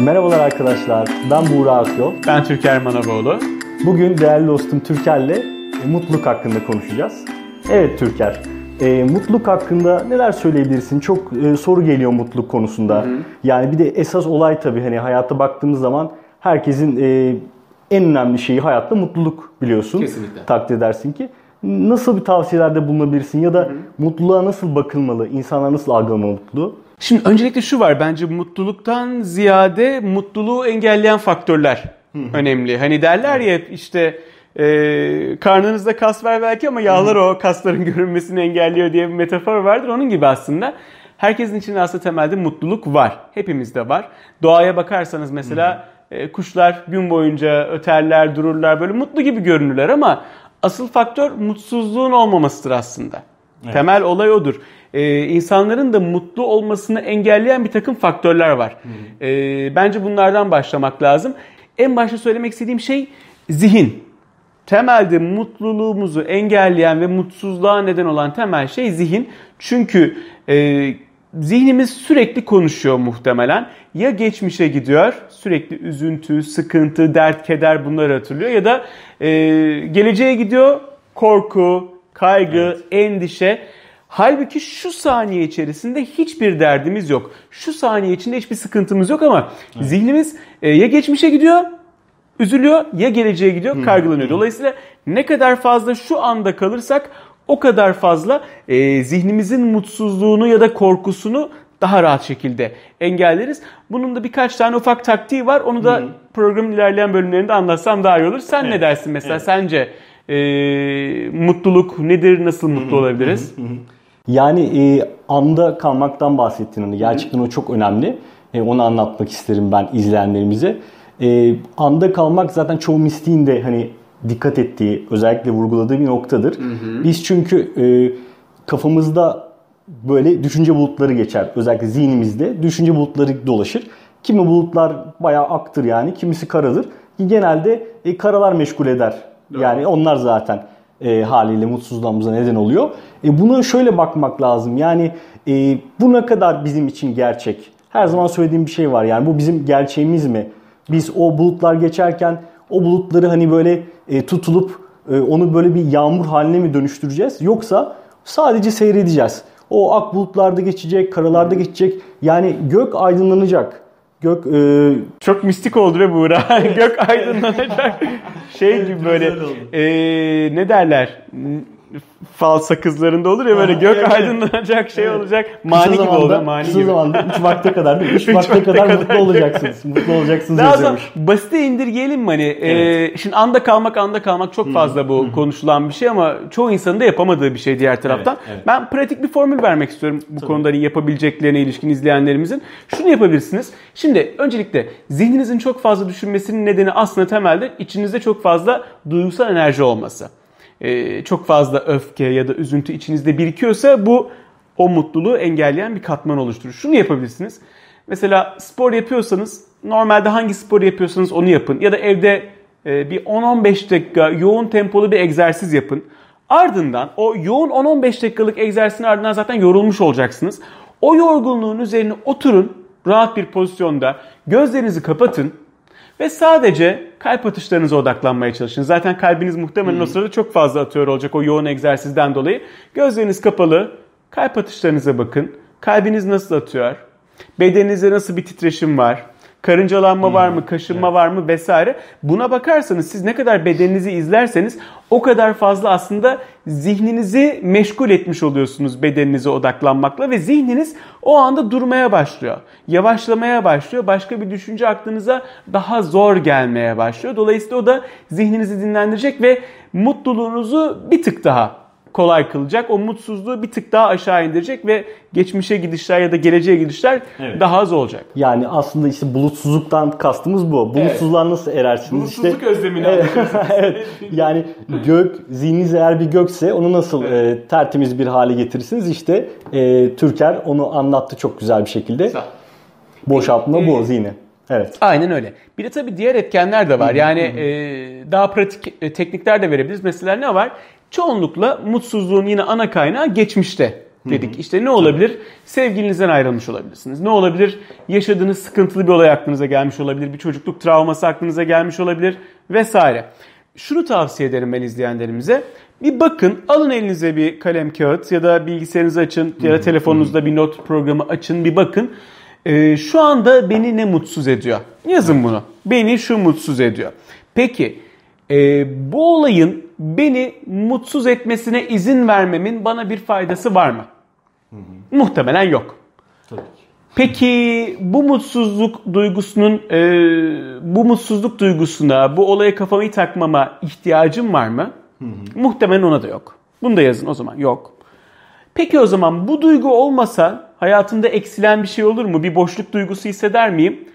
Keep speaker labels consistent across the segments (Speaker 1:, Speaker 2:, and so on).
Speaker 1: Merhabalar arkadaşlar, ben Buğra Akyol.
Speaker 2: Ben Türker Manavoğlu.
Speaker 1: Bugün değerli dostum Türker'le e, mutluluk hakkında konuşacağız. Evet Türker, e, mutluluk hakkında neler söyleyebilirsin? Çok e, soru geliyor mutluluk konusunda. Hı hı. Yani bir de esas olay tabii hani hayata baktığımız zaman herkesin e, en önemli şeyi hayatta mutluluk biliyorsun.
Speaker 2: Kesinlikle.
Speaker 1: Takdir edersin ki. Nasıl bir tavsiyelerde bulunabilirsin ya da hı hı. mutluluğa nasıl bakılmalı, insanlar nasıl algılamalı mutluluğu?
Speaker 2: Şimdi öncelikle şu var bence mutluluktan ziyade mutluluğu engelleyen faktörler önemli. Hani derler ya işte e, karnınızda kas var belki ama yağlar o kasların görünmesini engelliyor diye bir metafor vardır. Onun gibi aslında herkesin içinde aslında temelde mutluluk var. Hepimizde var. Doğaya bakarsanız mesela e, kuşlar gün boyunca öterler, dururlar böyle mutlu gibi görünürler ama asıl faktör mutsuzluğun olmamasıdır aslında. Evet. Temel olay odur. Ee, insanların da mutlu olmasını engelleyen bir takım faktörler var. Ee, bence bunlardan başlamak lazım. En başta söylemek istediğim şey zihin. Temelde mutluluğumuzu engelleyen ve mutsuzluğa neden olan temel şey zihin. Çünkü e, zihnimiz sürekli konuşuyor muhtemelen. Ya geçmişe gidiyor, sürekli üzüntü, sıkıntı, dert, keder bunları hatırlıyor. Ya da e, geleceğe gidiyor, korku, kaygı, evet. endişe. Halbuki şu saniye içerisinde hiçbir derdimiz yok. Şu saniye içinde hiçbir sıkıntımız yok ama evet. zihnimiz e, ya geçmişe gidiyor, üzülüyor ya geleceğe gidiyor, kaygılanıyor. Dolayısıyla ne kadar fazla şu anda kalırsak o kadar fazla e, zihnimizin mutsuzluğunu ya da korkusunu daha rahat şekilde engelleriz. Bunun da birkaç tane ufak taktiği var. Onu da Hı. programın ilerleyen bölümlerinde anlatsam daha iyi olur. Sen evet. ne dersin mesela? Evet. Sence e, mutluluk nedir? Nasıl mutlu olabiliriz?
Speaker 1: Yani e, anda kalmaktan bahsettin onu. Gerçekten o çok önemli. E, onu anlatmak isterim ben izleyenlerimize. E, anda kalmak zaten çoğu mistiğin de hani dikkat ettiği, özellikle vurguladığı bir noktadır. Hı hı. Biz çünkü e, kafamızda böyle düşünce bulutları geçer. Özellikle zihnimizde düşünce bulutları dolaşır. Kimi bulutlar bayağı aktır yani, kimisi karadır. Genelde e, karalar meşgul eder. Doğru. Yani onlar zaten e, haliyle mutsuzluğumuza neden oluyor. E, buna şöyle bakmak lazım. Yani e, bu ne kadar bizim için gerçek? Her zaman söylediğim bir şey var. Yani bu bizim gerçeğimiz mi? Biz o bulutlar geçerken o bulutları hani böyle e, tutulup e, onu böyle bir yağmur haline mi dönüştüreceğiz? Yoksa sadece seyredeceğiz. O ak bulutlarda geçecek, karalarda geçecek. Yani gök aydınlanacak. Gök e...
Speaker 2: çok mistik oldu be Buğra. Gök aydınlanacak. şey gibi böyle e, ne derler? Fal sakızlarında olur ya böyle gök evet. aydınlanacak şey evet. olacak. Mani kısa gibi oldu. Mani
Speaker 1: kısa gibi. zamanda 3 vakte kadar değil 3 vakte kadar, kadar mutlu olacaksınız. mutlu olacaksınız
Speaker 2: Daha yazıyormuş. Basite indirgeyelim mi hani? Evet. E, şimdi anda kalmak anda kalmak çok fazla bu konuşulan bir şey ama çoğu insanın da yapamadığı bir şey diğer taraftan. Evet, evet. Ben pratik bir formül vermek istiyorum bu Tabii. konuda hani yapabileceklerine ilişkin izleyenlerimizin. Şunu yapabilirsiniz. Şimdi öncelikle zihninizin çok fazla düşünmesinin nedeni aslında temelde içinizde çok fazla duygusal enerji olması. E, çok fazla öfke ya da üzüntü içinizde birikiyorsa bu o mutluluğu engelleyen bir katman oluşturur. Şunu yapabilirsiniz. Mesela spor yapıyorsanız normalde hangi spor yapıyorsanız onu yapın. Ya da evde e, bir 10-15 dakika yoğun tempolu bir egzersiz yapın. Ardından o yoğun 10-15 dakikalık egzersizin ardından zaten yorulmuş olacaksınız. O yorgunluğun üzerine oturun rahat bir pozisyonda gözlerinizi kapatın ve sadece kalp atışlarınıza odaklanmaya çalışın. Zaten kalbiniz muhtemelen hmm. o sırada çok fazla atıyor olacak o yoğun egzersizden dolayı. Gözleriniz kapalı, kalp atışlarınıza bakın. Kalbiniz nasıl atıyor? Bedeninizde nasıl bir titreşim var? Karıncalanma var mı, hmm, kaşınma evet. var mı vesaire. Buna bakarsanız siz ne kadar bedeninizi izlerseniz o kadar fazla aslında zihninizi meşgul etmiş oluyorsunuz bedeninize odaklanmakla ve zihniniz o anda durmaya başlıyor. Yavaşlamaya başlıyor. Başka bir düşünce aklınıza daha zor gelmeye başlıyor. Dolayısıyla o da zihninizi dinlendirecek ve mutluluğunuzu bir tık daha kolay kılacak. O mutsuzluğu bir tık daha aşağı indirecek ve geçmişe gidişler ya da geleceğe gidişler evet. daha az olacak.
Speaker 1: Yani aslında işte bulutsuzluktan kastımız bu. Bulutsuzluğa evet. nasıl erersiniz?
Speaker 2: Bulutsuzluk
Speaker 1: işte,
Speaker 2: özlemini
Speaker 1: evet. evet. Yani gök, zihniniz eğer bir gökse onu nasıl evet. e, tertemiz bir hale getirirsiniz? İşte e, Türker onu anlattı çok güzel bir şekilde. Sağ. Boşaltma ee, bu zihni. Evet.
Speaker 2: Aynen öyle. Bir de tabii diğer etkenler de var. Yani e, daha pratik e, teknikler de verebiliriz. Mesela ne var? Çoğunlukla mutsuzluğun yine ana kaynağı geçmişte dedik. İşte ne olabilir? Sevgilinizden ayrılmış olabilirsiniz. Ne olabilir? Yaşadığınız sıkıntılı bir olay aklınıza gelmiş olabilir. Bir çocukluk travması aklınıza gelmiş olabilir vesaire. Şunu tavsiye ederim ben izleyenlerimize. Bir bakın, alın elinize bir kalem kağıt ya da bilgisayarınızı açın ya da telefonunuzda bir not programı açın bir bakın. Ee, şu anda beni ne mutsuz ediyor? Yazın bunu. Beni şu mutsuz ediyor. Peki e, bu olayın beni mutsuz etmesine izin vermemin bana bir faydası var mı? Hı hı. Muhtemelen yok. Tabii ki. Peki bu mutsuzluk duygusunun, e, bu mutsuzluk duygusuna, bu olaya kafamı takmama ihtiyacım var mı? Hı hı. Muhtemelen ona da yok. Bunu da yazın o zaman. Yok. Peki o zaman bu duygu olmasa hayatımda eksilen bir şey olur mu? Bir boşluk duygusu hisseder miyim?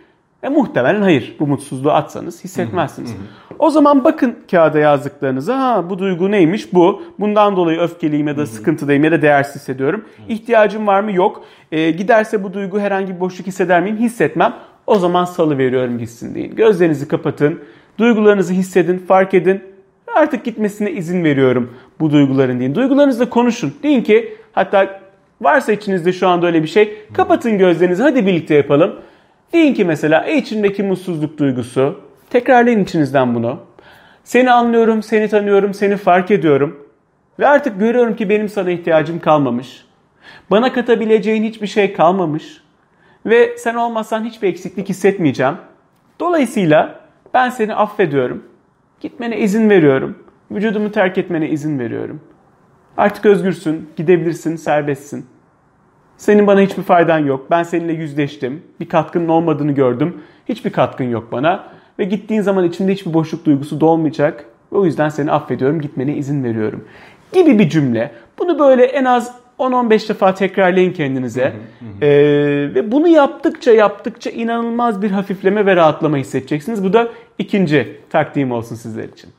Speaker 2: E, muhtemelen hayır. Bu mutsuzluğu atsanız hissetmezsiniz. O zaman bakın kağıda yazdıklarınıza. Ha bu duygu neymiş? Bu. Bundan dolayı öfkeliyim ya da sıkıntıdayım ya da değersiz hissediyorum. İhtiyacım var mı? Yok. E, giderse bu duygu herhangi bir boşluk hisseder miyim? Hissetmem. O zaman salı veriyorum gitsin deyin. Gözlerinizi kapatın. Duygularınızı hissedin, fark edin. Artık gitmesine izin veriyorum bu duyguların deyin. Duygularınızla konuşun. Deyin ki hatta varsa içinizde şu anda öyle bir şey kapatın gözlerinizi hadi birlikte yapalım. Deyin ki mesela içindeki mutsuzluk duygusu. Tekrarlayın içinizden bunu. Seni anlıyorum, seni tanıyorum, seni fark ediyorum. Ve artık görüyorum ki benim sana ihtiyacım kalmamış. Bana katabileceğin hiçbir şey kalmamış. Ve sen olmazsan hiçbir eksiklik hissetmeyeceğim. Dolayısıyla ben seni affediyorum. Gitmene izin veriyorum. Vücudumu terk etmene izin veriyorum. Artık özgürsün, gidebilirsin, serbestsin. Senin bana hiçbir faydan yok. Ben seninle yüzleştim. Bir katkının olmadığını gördüm. Hiçbir katkın yok bana. Ve gittiğin zaman içinde hiçbir boşluk duygusu dolmayacak. O yüzden seni affediyorum, gitmene izin veriyorum. Gibi bir cümle. Bunu böyle en az 10-15 defa tekrarlayın kendinize. Ee, ve bunu yaptıkça yaptıkça inanılmaz bir hafifleme ve rahatlama hissedeceksiniz. Bu da ikinci takdim olsun sizler için.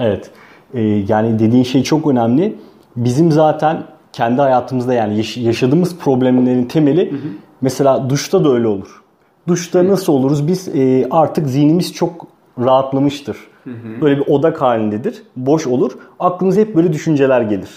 Speaker 1: Evet. Ee, yani dediğin şey çok önemli. Bizim zaten kendi hayatımızda yani yaşadığımız problemlerin temeli hı hı. mesela duşta da öyle olur. Duşta nasıl oluruz? Biz e, artık zihnimiz çok rahatlamıştır. Hı hı. Böyle bir odak halindedir. Boş olur. Aklımıza hep böyle düşünceler gelir.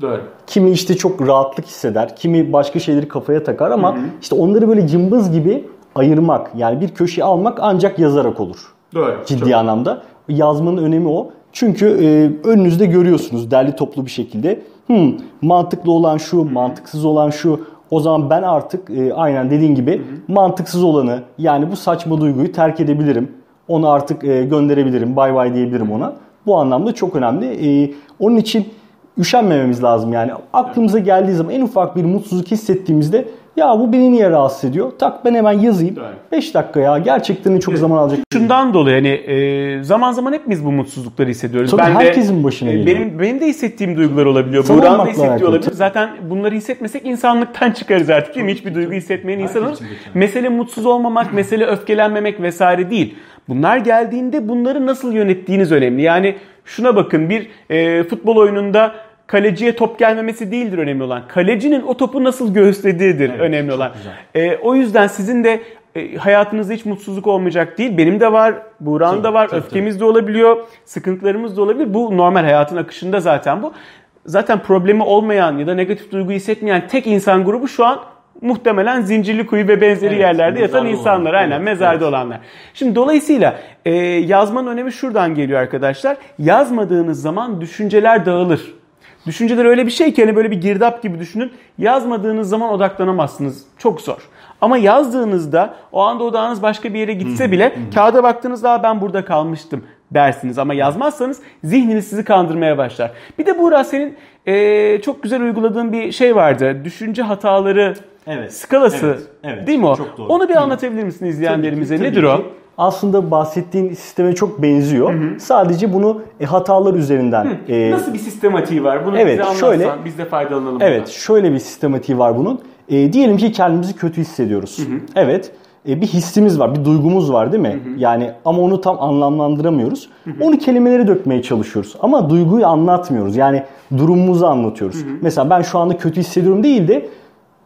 Speaker 2: Doğru.
Speaker 1: Kimi işte çok rahatlık hisseder. Kimi başka şeyleri kafaya takar ama hı hı. işte onları böyle cımbız gibi ayırmak yani bir köşeye almak ancak yazarak olur.
Speaker 2: Doğru.
Speaker 1: Ciddi çok. anlamda. Yazmanın önemi o. Çünkü e, önünüzde görüyorsunuz derli toplu bir şekilde. Hmm, mantıklı olan şu, mantıksız olan şu. O zaman ben artık e, aynen dediğin gibi mantıksız olanı yani bu saçma duyguyu terk edebilirim. Onu artık e, gönderebilirim. Bay bay diyebilirim ona. Bu anlamda çok önemli. E, onun için üşenmememiz lazım yani. Aklımıza geldiği zaman en ufak bir mutsuzluk hissettiğimizde ya bu beni niye rahatsız ediyor? Tak ben hemen yazayım. 5 dakika ya gerçekten çok zaman alacak.
Speaker 2: Şundan dolayı hani e, zaman zaman hepimiz bu mutsuzlukları hissediyoruz.
Speaker 1: Tabii ben herkesin de, başına e, geliyor.
Speaker 2: Benim, benim de hissettiğim duygular olabiliyor. Buğra'nın da hissettiği olabilir. Zaten bunları hissetmesek insanlıktan çıkarız artık değil mi? Hiçbir duygu hissetmeyen insanız. Mesele mutsuz olmamak, mesele öfkelenmemek vesaire değil. Bunlar geldiğinde bunları nasıl yönettiğiniz önemli. Yani şuna bakın bir e, futbol oyununda kaleciye top gelmemesi değildir önemli olan. Kalecinin o topu nasıl göğüslediğidir evet, önemli olan. E, o yüzden sizin de e, hayatınızda hiç mutsuzluk olmayacak değil. Benim de var, Buğra'nın da var, tabii, öfkemiz tabii. de olabiliyor, sıkıntılarımız da olabilir. Bu normal hayatın akışında zaten bu. Zaten problemi olmayan ya da negatif duygu hissetmeyen tek insan grubu şu an muhtemelen zincirli kuyu ve benzeri evet, yerlerde yatan insanlar. Olan. Aynen evet, mezarda evet. olanlar. Şimdi dolayısıyla e, yazmanın önemi şuradan geliyor arkadaşlar. Yazmadığınız zaman düşünceler dağılır. Düşünceler öyle bir şey ki hani böyle bir girdap gibi düşünün. Yazmadığınız zaman odaklanamazsınız. Çok zor. Ama yazdığınızda o anda odağınız başka bir yere gitse bile kağıda baktığınızda ben burada kalmıştım dersiniz. Ama yazmazsanız zihniniz sizi kandırmaya başlar. Bir de Buğra senin e, çok güzel uyguladığın bir şey vardı. Düşünce hataları evet. skalası evet, evet. değil mi o? Çok doğru. Onu bir anlatabilir misin izleyenlerimize? Tabii ki, tabii Nedir ki. o?
Speaker 1: Aslında bahsettiğin sisteme çok benziyor. Hı hı. Sadece bunu e, hatalar üzerinden. Hı.
Speaker 2: E, Nasıl bir sistematiği var? Bunu evet, bize şöyle, biz de faydalanalım.
Speaker 1: Evet, bundan. şöyle bir sistematiği var bunun. E, diyelim ki kendimizi kötü hissediyoruz. Hı hı. Evet. E, bir hissimiz var, bir duygumuz var değil mi? Hı hı. Yani ama onu tam anlamlandıramıyoruz. Hı hı. Onu kelimelere dökmeye çalışıyoruz. Ama duyguyu anlatmıyoruz. Yani durumumuzu anlatıyoruz. Hı hı. Mesela ben şu anda kötü hissediyorum değil de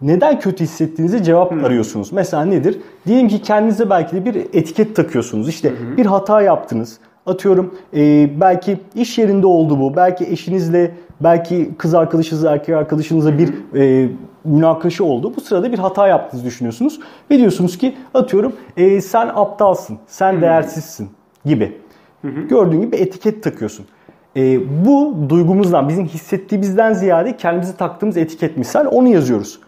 Speaker 1: neden kötü hissettiğinize cevap hmm. arıyorsunuz. Mesela nedir? Diyelim ki kendinize belki de bir etiket takıyorsunuz. İşte hmm. bir hata yaptınız. Atıyorum e, belki iş yerinde oldu bu. Belki eşinizle Belki kız arkadaşınızla erkek arkadaşınızla bir e, münakaşa oldu. Bu sırada bir hata yaptığınızı düşünüyorsunuz. Ve diyorsunuz ki atıyorum e, sen aptalsın, sen değersizsin gibi. Gördüğün gibi etiket takıyorsun. E, bu duygumuzdan, bizim hissettiğimizden ziyade kendimize taktığımız etiket misal onu yazıyoruz.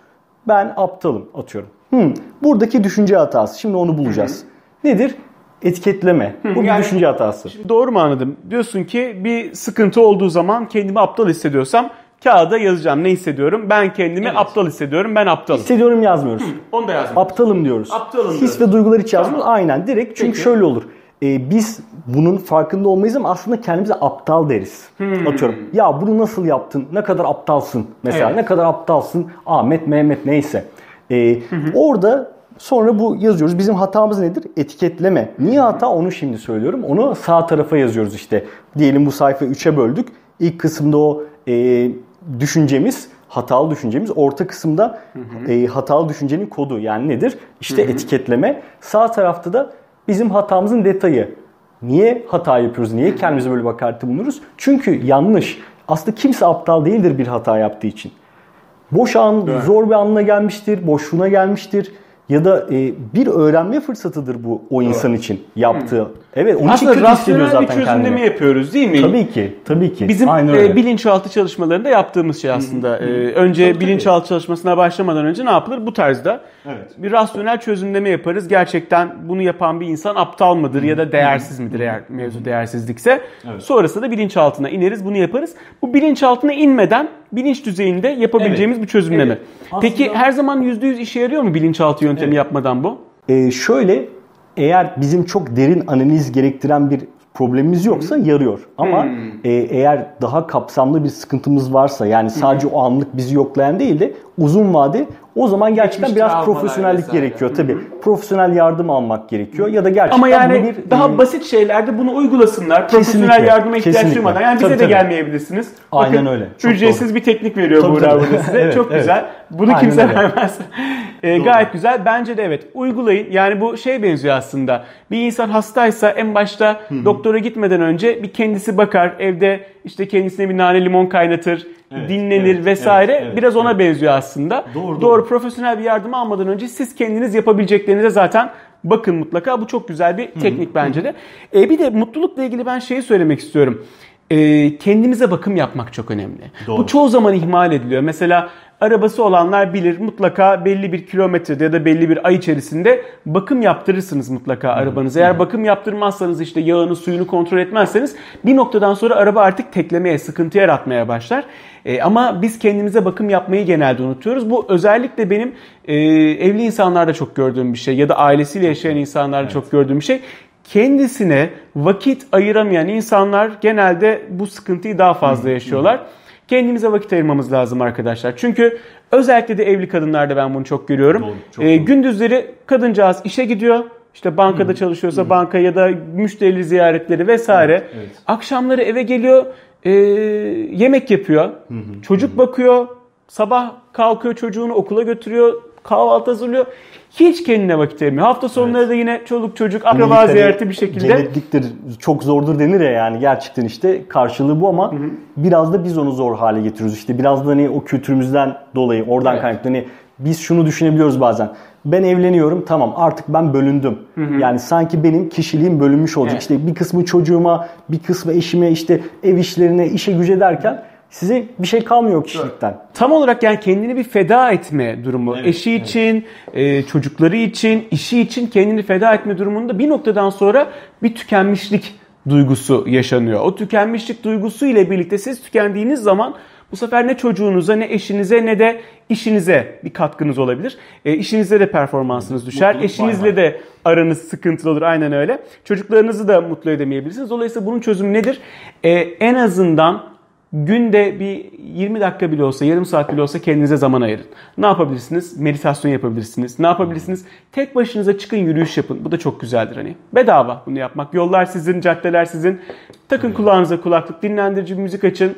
Speaker 1: Ben aptalım atıyorum. Hmm, buradaki düşünce hatası. Şimdi onu bulacağız. Nedir? Etiketleme. Bu bir
Speaker 2: Yani-
Speaker 1: düşünce hatası.
Speaker 2: Doğru mu anladım? Diyorsun ki bir sıkıntı olduğu zaman kendimi aptal hissediyorsam kağıda yazacağım ne hissediyorum. Ben kendimi aptal hissediyorum. Ben aptalım.
Speaker 1: Hissediyorum yazmıyoruz.
Speaker 2: Onu da yazdım.
Speaker 1: Aptalım diyoruz.
Speaker 2: Aptalım
Speaker 1: His
Speaker 2: diyoruz.
Speaker 1: ve duygular hiç yazmıyoruz. Aynen direkt. Çünkü
Speaker 2: Peki.
Speaker 1: şöyle olur. Ee, biz bunun farkında olmayız ama aslında kendimize aptal deriz.
Speaker 2: Hmm.
Speaker 1: Atıyorum. Ya bunu nasıl yaptın? Ne kadar aptalsın? Mesela
Speaker 2: Evet.
Speaker 1: ne kadar aptalsın? Ahmet, Mehmet neyse. Ee, orada sonra bu yazıyoruz. Bizim hatamız nedir? Etiketleme. Niye hata? Onu şimdi söylüyorum. Onu sağ tarafa yazıyoruz işte. Diyelim bu sayfayı 3'e böldük. İlk kısımda o e, düşüncemiz hatalı düşüncemiz. Orta kısımda e, hatalı düşüncenin kodu yani nedir? İşte etiketleme. Sağ tarafta da bizim hatamızın detayı. Niye hata yapıyoruz? Niye kendimize böyle bir hakarette bulunuyoruz? Çünkü yanlış. Aslında kimse aptal değildir bir hata yaptığı için. Boş an, zor bir anına gelmiştir, boşluğuna gelmiştir. Ya da e, bir öğrenme fırsatıdır bu o insan için yaptığı. Evet, onun için
Speaker 2: Aslında
Speaker 1: kötü hissediyor
Speaker 2: rasyonel bir
Speaker 1: zaten
Speaker 2: çözümleme
Speaker 1: kendini.
Speaker 2: yapıyoruz değil mi?
Speaker 1: Tabii ki, tabii ki.
Speaker 2: Bizim
Speaker 1: Aynen
Speaker 2: e, bilinçaltı çalışmalarında yaptığımız şey aslında. E, önce bilinçaltı çalışmasına başlamadan önce ne yapılır? Bu tarzda
Speaker 1: Evet.
Speaker 2: bir rasyonel çözümleme yaparız. Gerçekten bunu yapan bir insan aptal mıdır ya da değersiz midir eğer mevzu değersizlikse. Sonrasında da bilinçaltına ineriz, bunu yaparız. Bu bilinçaltına inmeden bilinç düzeyinde yapabileceğimiz bir çözümleme.
Speaker 1: Evet.
Speaker 2: Peki
Speaker 1: Aslında-
Speaker 2: her zaman %100 işe yarıyor mu bilinçaltı yöntemi yapmadan bu?
Speaker 1: Ee, şöyle eğer bizim çok derin analiz gerektiren bir problemimiz yoksa yarıyor. Ama e, eğer daha kapsamlı bir sıkıntımız varsa yani sadece o anlık bizi yoklayan değil de uzun vade o zaman gerçekten
Speaker 2: Geçmiş
Speaker 1: biraz profesyonellik
Speaker 2: vesaire.
Speaker 1: gerekiyor tabii. Profesyonel yardım almak gerekiyor ya da gerçekten
Speaker 2: Ama yani
Speaker 1: bir
Speaker 2: daha
Speaker 1: e,
Speaker 2: basit şeylerde bunu uygulasınlar. Profesyonel
Speaker 1: Kesinlikle,
Speaker 2: yardıma ihtiyaç
Speaker 1: kesinlikle.
Speaker 2: duymadan. Yani bize
Speaker 1: Tabii,
Speaker 2: de
Speaker 1: tabii.
Speaker 2: gelmeyebilirsiniz.
Speaker 1: Aynen öyle, çok
Speaker 2: ücretsiz bir teknik veriyor
Speaker 1: Tabii,
Speaker 2: Buğra
Speaker 1: tabii.
Speaker 2: burada size.
Speaker 1: Evet,
Speaker 2: Çok
Speaker 1: evet.
Speaker 2: güzel. Bunu
Speaker 1: Aynen
Speaker 2: kimse
Speaker 1: öyle.
Speaker 2: vermez. Ee, gayet güzel. Bence de evet. Uygulayın. Yani bu şey benziyor aslında. Bir insan hastaysa en başta doktora gitmeden önce bir kendisi bakar. Evde işte kendisine bir nane limon kaynatır.
Speaker 1: Evet,
Speaker 2: dinlenir
Speaker 1: evet,
Speaker 2: vesaire.
Speaker 1: evet, evet,
Speaker 2: Biraz ona
Speaker 1: evet.
Speaker 2: benziyor aslında.
Speaker 1: Doğru,
Speaker 2: doğru profesyonel bir yardım almadan önce siz kendiniz yapabileceklerinize zaten bakın mutlaka. Bu çok güzel bir teknik bence de. E, bir de mutlulukla ilgili ben şeyi söylemek istiyorum. E, kendimize bakım yapmak çok önemli.
Speaker 1: Doğru.
Speaker 2: Bu çoğu zaman ihmal ediliyor. Mesela arabası olanlar bilir mutlaka belli bir kilometrede ya da belli bir ay içerisinde bakım yaptırırsınız mutlaka arabanıza. Eğer bakım yaptırmazsanız işte yağını suyunu kontrol etmezseniz bir noktadan sonra araba artık teklemeye, sıkıntı yaratmaya başlar. E, ama biz kendimize bakım yapmayı genelde unutuyoruz. Bu özellikle benim e, evli insanlarda çok gördüğüm bir şey ya da ailesiyle yaşayan insanlarda çok gördüğüm bir şey. Kendisine vakit ayıramayan insanlar genelde bu sıkıntıyı daha fazla yaşıyorlar. Kendimize vakit ayırmamız lazım arkadaşlar. Çünkü özellikle de evli kadınlarda ben bunu çok görüyorum.
Speaker 1: Doğru, çok
Speaker 2: Ee,
Speaker 1: doğru.
Speaker 2: gündüzleri kadıncağız işe gidiyor. İşte bankada çalışıyorsa banka ya da müşteri ziyaretleri vesaire.
Speaker 1: evet.
Speaker 2: Akşamları eve geliyor, e, yemek yapıyor, çocuk bakıyor, sabah kalkıyor çocuğunu okula götürüyor, kahvaltı hazırlıyor. Hiç kendine vakit ayırmıyor. Hafta sonları da yine çoluk çocuk akraba ziyareti bir şekilde.
Speaker 1: Cennetliktir çok zordur denir ya yani gerçekten işte karşılığı bu ama biraz da biz onu zor hale getiriyoruz. İşte biraz da hani o kültürümüzden dolayı oradan
Speaker 2: Evet.
Speaker 1: kaynaklı hani biz şunu düşünebiliyoruz bazen. Ben evleniyorum tamam artık ben bölündüm. Yani sanki benim kişiliğim bölünmüş olacak.
Speaker 2: Evet.
Speaker 1: İşte bir kısmı çocuğuma, bir kısmı eşime, işte ev işlerine, işe güce derken size bir şey kalmıyor kişilikten.
Speaker 2: Tam olarak yani kendini bir feda etme durumu.
Speaker 1: Evet,
Speaker 2: Eşi için, e, çocukları için, işi için kendini feda etme durumunda bir noktadan sonra bir tükenmişlik duygusu yaşanıyor. O tükenmişlik duygusu ile birlikte siz tükendiğiniz zaman bu sefer ne çocuğunuza ne eşinize ne de işinize bir katkınız olabilir. E, işinizde de performansınız düşer.
Speaker 1: Mutluluk
Speaker 2: Eşinizle
Speaker 1: bay bay.
Speaker 2: de aranız sıkıntılı olur aynen öyle. Çocuklarınızı da mutlu edemeyebilirsiniz. Dolayısıyla bunun çözümü nedir? E, en azından günde bir 20 dakika bile olsa, yarım saat bile olsa kendinize zaman ayırın. Ne yapabilirsiniz? Meditasyon yapabilirsiniz. Ne yapabilirsiniz? Tek başınıza çıkın yürüyüş yapın. Bu da çok güzeldir hani. Bedava bunu yapmak. Yollar sizin, caddeler sizin. Takın kulağınıza kulaklık, dinlendirici bir müzik açın.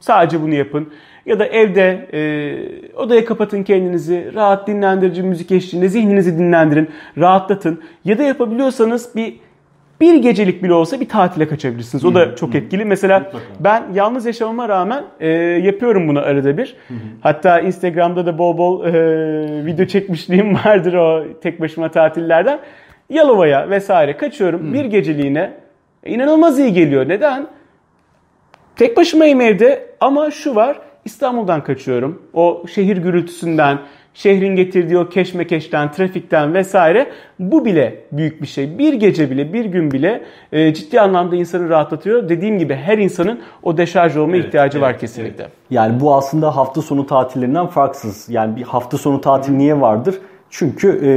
Speaker 2: Sadece bunu yapın. Ya da evde e, odaya kapatın kendinizi. Rahat dinlendirici müzik eşliğinde zihninizi dinlendirin. Rahatlatın. Ya da yapabiliyorsanız bir bir gecelik bile olsa bir tatile kaçabilirsiniz. O da çok etkili. Mesela Mutlaka. ben yalnız yaşamama rağmen e, yapıyorum bunu arada bir. Hatta Instagram'da da bol bol e, video çekmişliğim vardır o tek başıma tatillerden. Yalova'ya vesaire kaçıyorum bir geceliğine. İnanılmaz iyi geliyor. Neden? Tek başımayım evde ama şu var İstanbul'dan kaçıyorum. O şehir gürültüsünden, şehrin getirdiği o keşmekeşten, trafikten vesaire bu bile büyük bir şey. Bir gece bile, bir gün bile e, ciddi anlamda insanı rahatlatıyor. Dediğim gibi her insanın o deşarj olma evet, ihtiyacı evet, var kesinlikle. Evet.
Speaker 1: Yani bu aslında hafta sonu tatillerinden farksız. Yani bir hafta sonu tatil niye vardır? Çünkü e,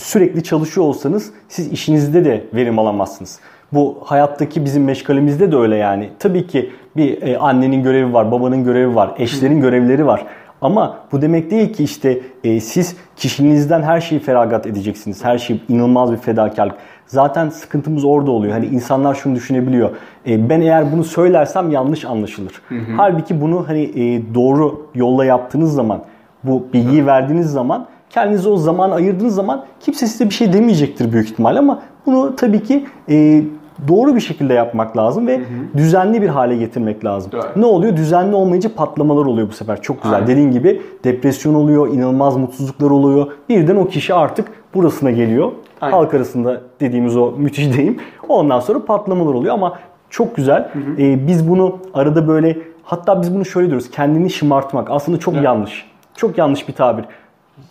Speaker 1: sürekli çalışıyor olsanız siz işinizde de verim alamazsınız. Bu hayattaki bizim meşgalemizde de öyle yani. Tabii ki bir e, annenin görevi var, babanın görevi var, eşlerin görevleri var. Ama bu demek değil ki işte e, siz kişiliğinizden her şeyi feragat edeceksiniz. Her şey inanılmaz bir fedakarlık. Zaten sıkıntımız orada oluyor. Hani insanlar şunu düşünebiliyor. E, ben eğer bunu söylersem yanlış anlaşılır. Hı hı. Halbuki bunu hani e, doğru yolla yaptığınız zaman, bu bilgiyi verdiğiniz zaman kendinize o zaman ayırdığınız zaman kimse size bir şey demeyecektir büyük ihtimal ama bunu tabii ki e, doğru bir şekilde yapmak lazım ve hı hı. düzenli bir hale getirmek lazım. Doğru. Ne oluyor? Düzenli olmayınca patlamalar oluyor bu sefer. Çok güzel. Aynen. Dediğin gibi depresyon oluyor, inanılmaz mutsuzluklar oluyor. Birden o kişi artık burasına geliyor. Aynen. Halk arasında dediğimiz o müthiş deyim. Ondan sonra patlamalar oluyor ama çok güzel. Hı hı. Ee, biz bunu arada böyle hatta biz bunu şöyle diyoruz. Kendini şımartmak. Aslında çok evet. yanlış. Çok yanlış bir tabir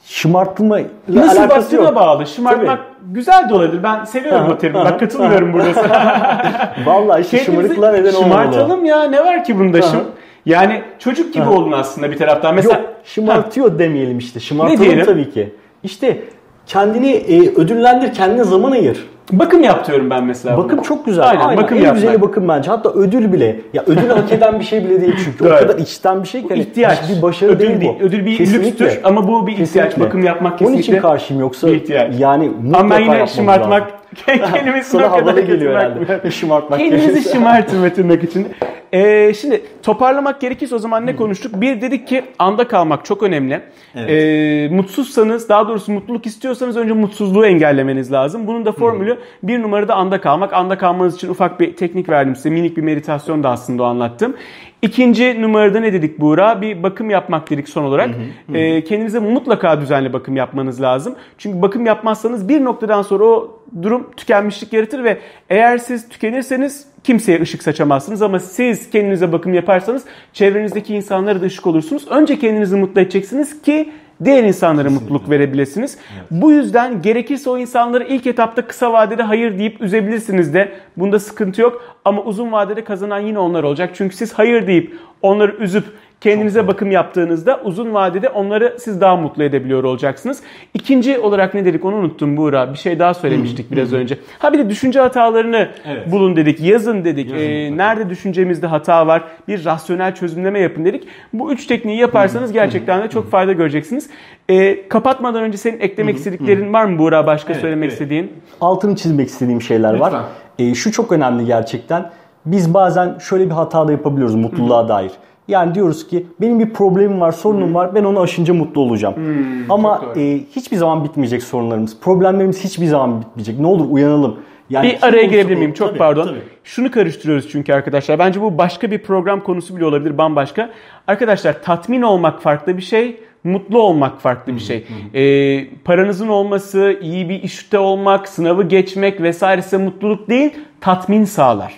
Speaker 1: şımartma
Speaker 2: Nasıl alakası yok. bağlı. Şımartmak Tabii. güzel de olabilir. Ben seviyorum o terimi. Bak katılmıyorum burada sana.
Speaker 1: Vallahi işte şımarıklığa neden olmalı.
Speaker 2: Şımartalım ya. Ne var ki bunda şım? Yani çocuk gibi olun aslında bir taraftan. Mesela
Speaker 1: Yok, şımartıyor demeyelim işte. Şımartalım tabii ki. İşte kendini e, ödüllendir, kendine zaman ayır.
Speaker 2: Bakım yap diyorum ben mesela.
Speaker 1: Bakım çok güzel. Aynen, Aynen. bakım en yapmak. güzeli bakım bence. Hatta ödül bile. Ya ödül hak eden bir şey bile değil çünkü. o kadar içten bir şey ki.
Speaker 2: Hani ihtiyaç. Bir başarı ödül değil, bu. Ödül bir kesinlikle. lükstür ama bu bir ihtiyaç. Kesinlikle. Bakım yapmak kesinlikle.
Speaker 1: Onun için karşıyım yoksa bir ihtiyaç. yani
Speaker 2: mutlaka Ama ben yine şımartmak
Speaker 1: kendimi Sana havalı geliyor herhalde.
Speaker 2: şımartmak. Kendinizi şımartın ve tırnak için. Ee, şimdi toparlamak gerekirse o zaman ne konuştuk? Bir dedik ki anda kalmak çok önemli. Evet. Ee, mutsuzsanız daha doğrusu mutluluk istiyorsanız önce mutsuzluğu engellemeniz lazım. Bunun da formülü Hı. bir numarada anda kalmak. Anda kalmanız için ufak bir teknik verdim size. Minik bir meditasyon da aslında anlattım. İkinci numarada ne dedik Buğra? Bir bakım yapmak dedik son olarak. Hı hı, ee, kendinize mutlaka düzenli bakım yapmanız lazım. Çünkü bakım yapmazsanız bir noktadan sonra o durum tükenmişlik yaratır ve eğer siz tükenirseniz kimseye ışık saçamazsınız ama siz kendinize bakım yaparsanız çevrenizdeki insanlara da ışık olursunuz. Önce kendinizi mutlu edeceksiniz ki diğer insanlara Kesinlikle. mutluluk verebilirsiniz. Evet. Bu yüzden gerekirse o insanları ilk etapta kısa vadede hayır deyip üzebilirsiniz de bunda sıkıntı yok ama uzun vadede kazanan yine onlar olacak. Çünkü siz hayır deyip onları üzüp Kendinize bakım yaptığınızda uzun vadede onları siz daha mutlu edebiliyor olacaksınız. İkinci olarak ne dedik onu unuttum Buğra. Bir şey daha söylemiştik biraz önce. Ha bir de düşünce hatalarını evet. bulun dedik. Yazın dedik. Yazın, ee, nerede düşüncemizde hata var? Bir rasyonel çözümleme yapın dedik. Bu üç tekniği yaparsanız gerçekten de çok fayda göreceksiniz. Ee, kapatmadan önce senin eklemek istediklerin var mı Buğra? Başka evet, söylemek evet. istediğin?
Speaker 1: Altını çizmek istediğim şeyler Lütfen. var. Ee, şu çok önemli gerçekten. Biz bazen şöyle bir hata da yapabiliyoruz mutluluğa dair. Yani diyoruz ki benim bir problemim var, sorunum hmm. var. Ben onu aşınca mutlu olacağım. Hmm, Ama e, hiçbir zaman bitmeyecek sorunlarımız. Problemlerimiz hiçbir zaman bitmeyecek. Ne olur uyanalım.
Speaker 2: Yani bir araya girebilir miyim? Çok tabii, pardon. Tabii. Şunu karıştırıyoruz çünkü arkadaşlar. Bence bu başka bir program konusu bile olabilir bambaşka. Arkadaşlar tatmin olmak farklı bir şey. Mutlu olmak farklı bir şey. Ee, paranızın olması, iyi bir işte olmak, sınavı geçmek vesairesi mutluluk değil, tatmin sağlar.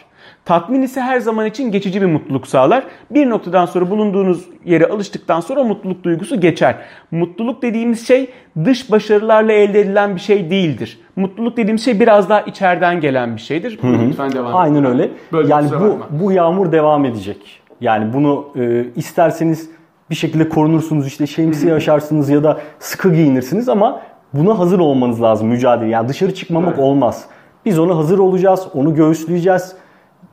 Speaker 2: Tatmin ise her zaman için geçici bir mutluluk sağlar. Bir noktadan sonra bulunduğunuz yere alıştıktan sonra o mutluluk duygusu geçer. Mutluluk dediğimiz şey dış başarılarla elde edilen bir şey değildir. Mutluluk dediğimiz şey biraz daha içeriden gelen bir şeydir.
Speaker 1: Hı hı. Lütfen devam Aynen öyle. Böyle yani bu bu yağmur devam edecek. Yani bunu e, isterseniz bir şekilde korunursunuz işte şemsiye aşarsınız ya da sıkı giyinirsiniz ama buna hazır olmanız lazım mücadele. Yani dışarı çıkmamak evet. olmaz. Biz ona hazır olacağız, onu göğüsleyeceğiz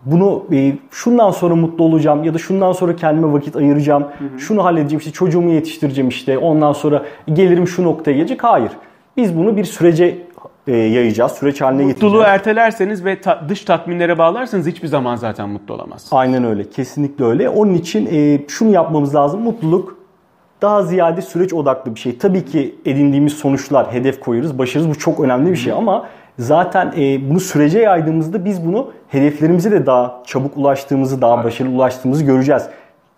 Speaker 1: bunu e, şundan sonra mutlu olacağım ya da şundan sonra kendime vakit ayıracağım. Hı hı. Şunu halledeceğim işte çocuğumu yetiştireceğim işte ondan sonra gelirim şu noktaya gelecek. Hayır. Biz bunu bir sürece e, yayacağız. Süreç haline
Speaker 2: Mutluluğu
Speaker 1: getireceğiz.
Speaker 2: Mutluluğu ertelerseniz ve ta- dış tatminlere bağlarsanız hiçbir zaman zaten mutlu olamazsınız.
Speaker 1: Aynen öyle. Kesinlikle öyle. Onun için e, şunu yapmamız lazım. Mutluluk daha ziyade süreç odaklı bir şey. Tabii ki edindiğimiz sonuçlar, hedef koyuyoruz, başarırız. Bu çok önemli bir şey ama Zaten e, bunu sürece yaydığımızda biz bunu hedeflerimize de daha çabuk ulaştığımızı, daha başarılı ulaştığımızı göreceğiz.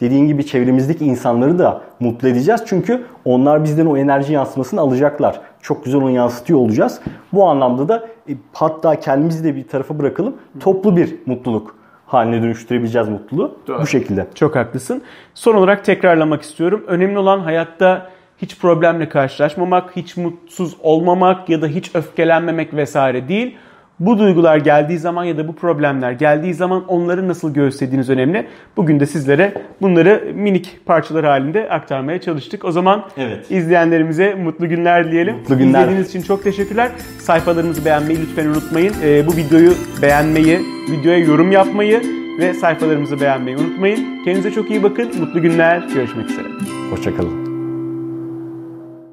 Speaker 1: Dediğin gibi çevremizdeki insanları da mutlu edeceğiz. Çünkü onlar bizden o enerji yansımasını alacaklar. Çok güzel onu yansıtıyor olacağız. Bu anlamda da e, hatta kendimizi de bir tarafa bırakalım. Toplu bir mutluluk haline dönüştürebileceğiz mutluluğu. Doğru. Bu şekilde.
Speaker 2: Çok haklısın. Son olarak tekrarlamak istiyorum. Önemli olan hayatta hiç problemle karşılaşmamak, hiç mutsuz olmamak ya da hiç öfkelenmemek vesaire değil. Bu duygular geldiği zaman ya da bu problemler geldiği zaman onları nasıl göğüslediğiniz önemli. Bugün de sizlere bunları minik parçalar halinde aktarmaya çalıştık. O zaman evet. izleyenlerimize mutlu günler dileyelim. Mutlu günler. İzlediğiniz için çok teşekkürler. Sayfalarımızı beğenmeyi lütfen unutmayın. Ee, bu videoyu beğenmeyi, videoya yorum yapmayı ve sayfalarımızı beğenmeyi unutmayın. Kendinize çok iyi bakın. Mutlu günler. Görüşmek üzere.
Speaker 1: Hoşçakalın.